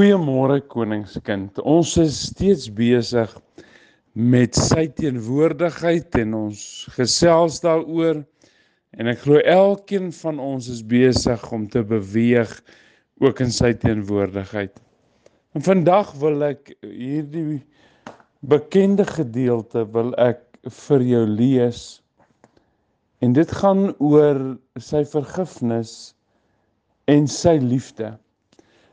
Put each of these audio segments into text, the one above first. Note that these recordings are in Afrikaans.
Goeiemôre koningskind. Ons is steeds besig met sy teenwoordigheid en ons gesels daaroor en ek glo elkeen van ons is besig om te beweeg ook in sy teenwoordigheid. En vandag wil ek hierdie bekende gedeelte wil ek vir jou lees. En dit gaan oor sy vergifnis en sy liefde.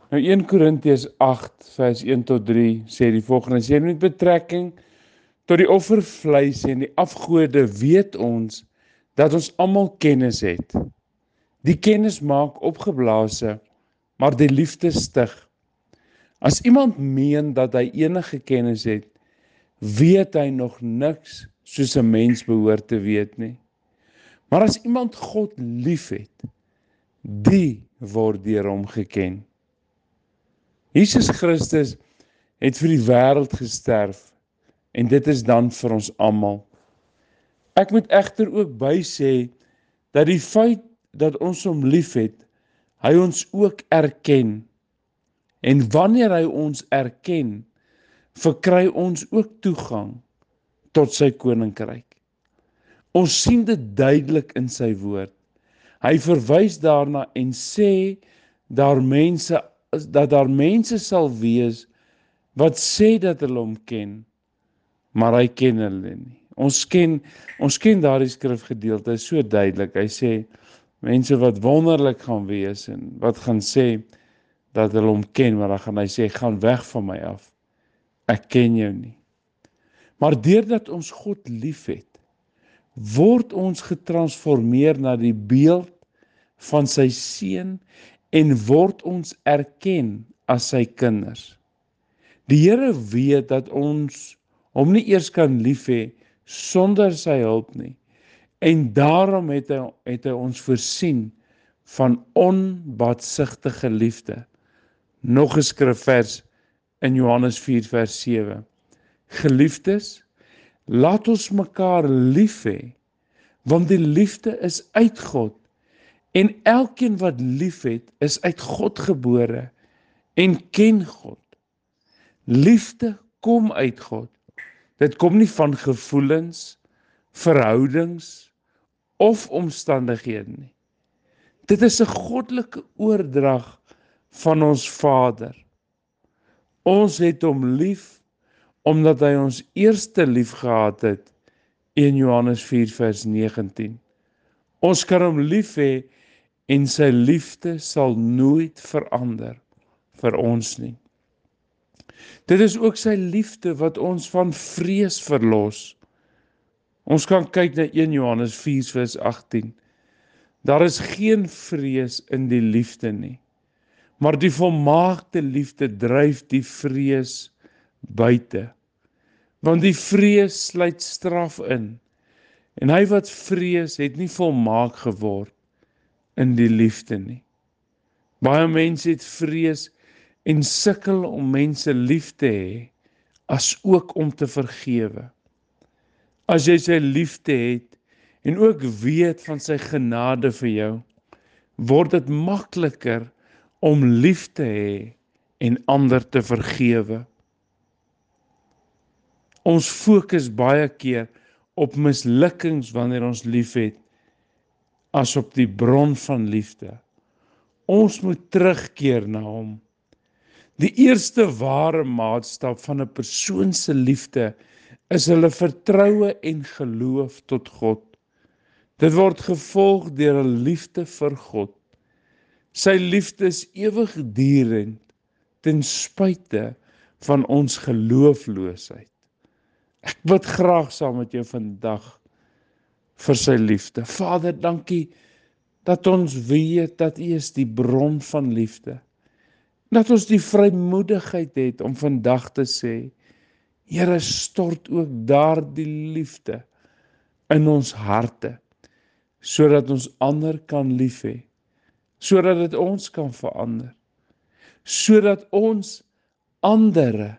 Nou 1 Korintiërs 8 vers 1 tot 3 sê die volgende: As jy met betrekking tot die offervleis en die afgode weet ons dat ons almal kennis het. Die kennis maak opgeblaase, maar die liefde stig. As iemand meen dat hy enige kennis het, weet hy nog niks soos 'n mens behoort te weet nie. Maar as iemand God liefhet, die word deur hom geken. Jesus Christus het vir die wêreld gesterf en dit is dan vir ons almal. Ek moet egter ook by sê dat die feit dat ons hom liefhet, hy ons ook erken. En wanneer hy ons erken, verkry ons ook toegang tot sy koninkryk. Ons sien dit duidelik in sy woord. Hy verwys daarna en sê daar mense dat daar mense sal wees wat sê dat hulle hom ken, maar hy ken hulle nie. Ons ken ons ken daardie skrifgedeelte so duidelik. Hy sê mense wat wonderlik gaan wees en wat gaan sê dat hulle hom ken, maar dan gaan hy sê gaan weg van my af. Ek ken jou nie. Maar deurdat ons God liefhet, word ons getransformeer na die beeld van sy seun en word ons erken as sy kinders. Die Here weet dat ons hom nie eers kan lief hê sonder sy hulp nie. En daarom het hy het hy ons voorsien van onbaatsigtige liefde. Nog 'n skrifvers in Johannes 4 vers 7. Geliefdes, laat ons mekaar lief hê want die liefde is uit God En elkeen wat liefhet, is uit God gebore en ken God. Liefde kom uit God. Dit kom nie van gevoelens, verhoudings of omstandighede nie. Dit is 'n goddelike oordrag van ons Vader. Ons het hom lief omdat hy ons eerste lief gehad het. 1 Johannes 4 vers 19. Ons kan hom lief hê en sy liefde sal nooit verander vir ons nie. Dit is ook sy liefde wat ons van vrees verlos. Ons kan kyk na 1 Johannes 4:18. Daar is geen vrees in die liefde nie. Maar die volmaakte liefde dryf die vrees buite. Want die vrees sluit straf in. En hy wat vrees, het nie volmaak geword in die liefde nie. Baie mense het vrees en sukkel om mense lief te hê as ook om te vergewe. As jy sy liefde het en ook weet van sy genade vir jou, word dit makliker om lief te hê en ander te vergewe. Ons fokus baie keer op mislukkings wanneer ons liefhet as op die bron van liefde. Ons moet terugkeer na hom. Die eerste ware maatstaf van 'n persoon se liefde is hulle vertroue en geloof tot God. Dit word gevolg deur 'n liefde vir God. Sy liefde is ewigdurend ten spyte van ons geloofloosheid. Ek bid graag saam met jou vandag vir sy liefde. Vader, dankie dat ons weet dat U is die bron van liefde. Dat ons die vrymoedigheid het om vandag te sê, Here, stort ook daardie liefde in ons harte sodat ons ander kan lief hê, sodat dit ons kan verander, sodat ons ander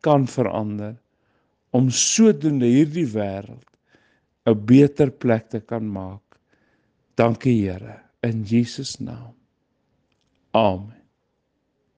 kan verander om sodoende hierdie wêreld 'n beter plek te kan maak. Dankie Here in Jesus naam. Amen.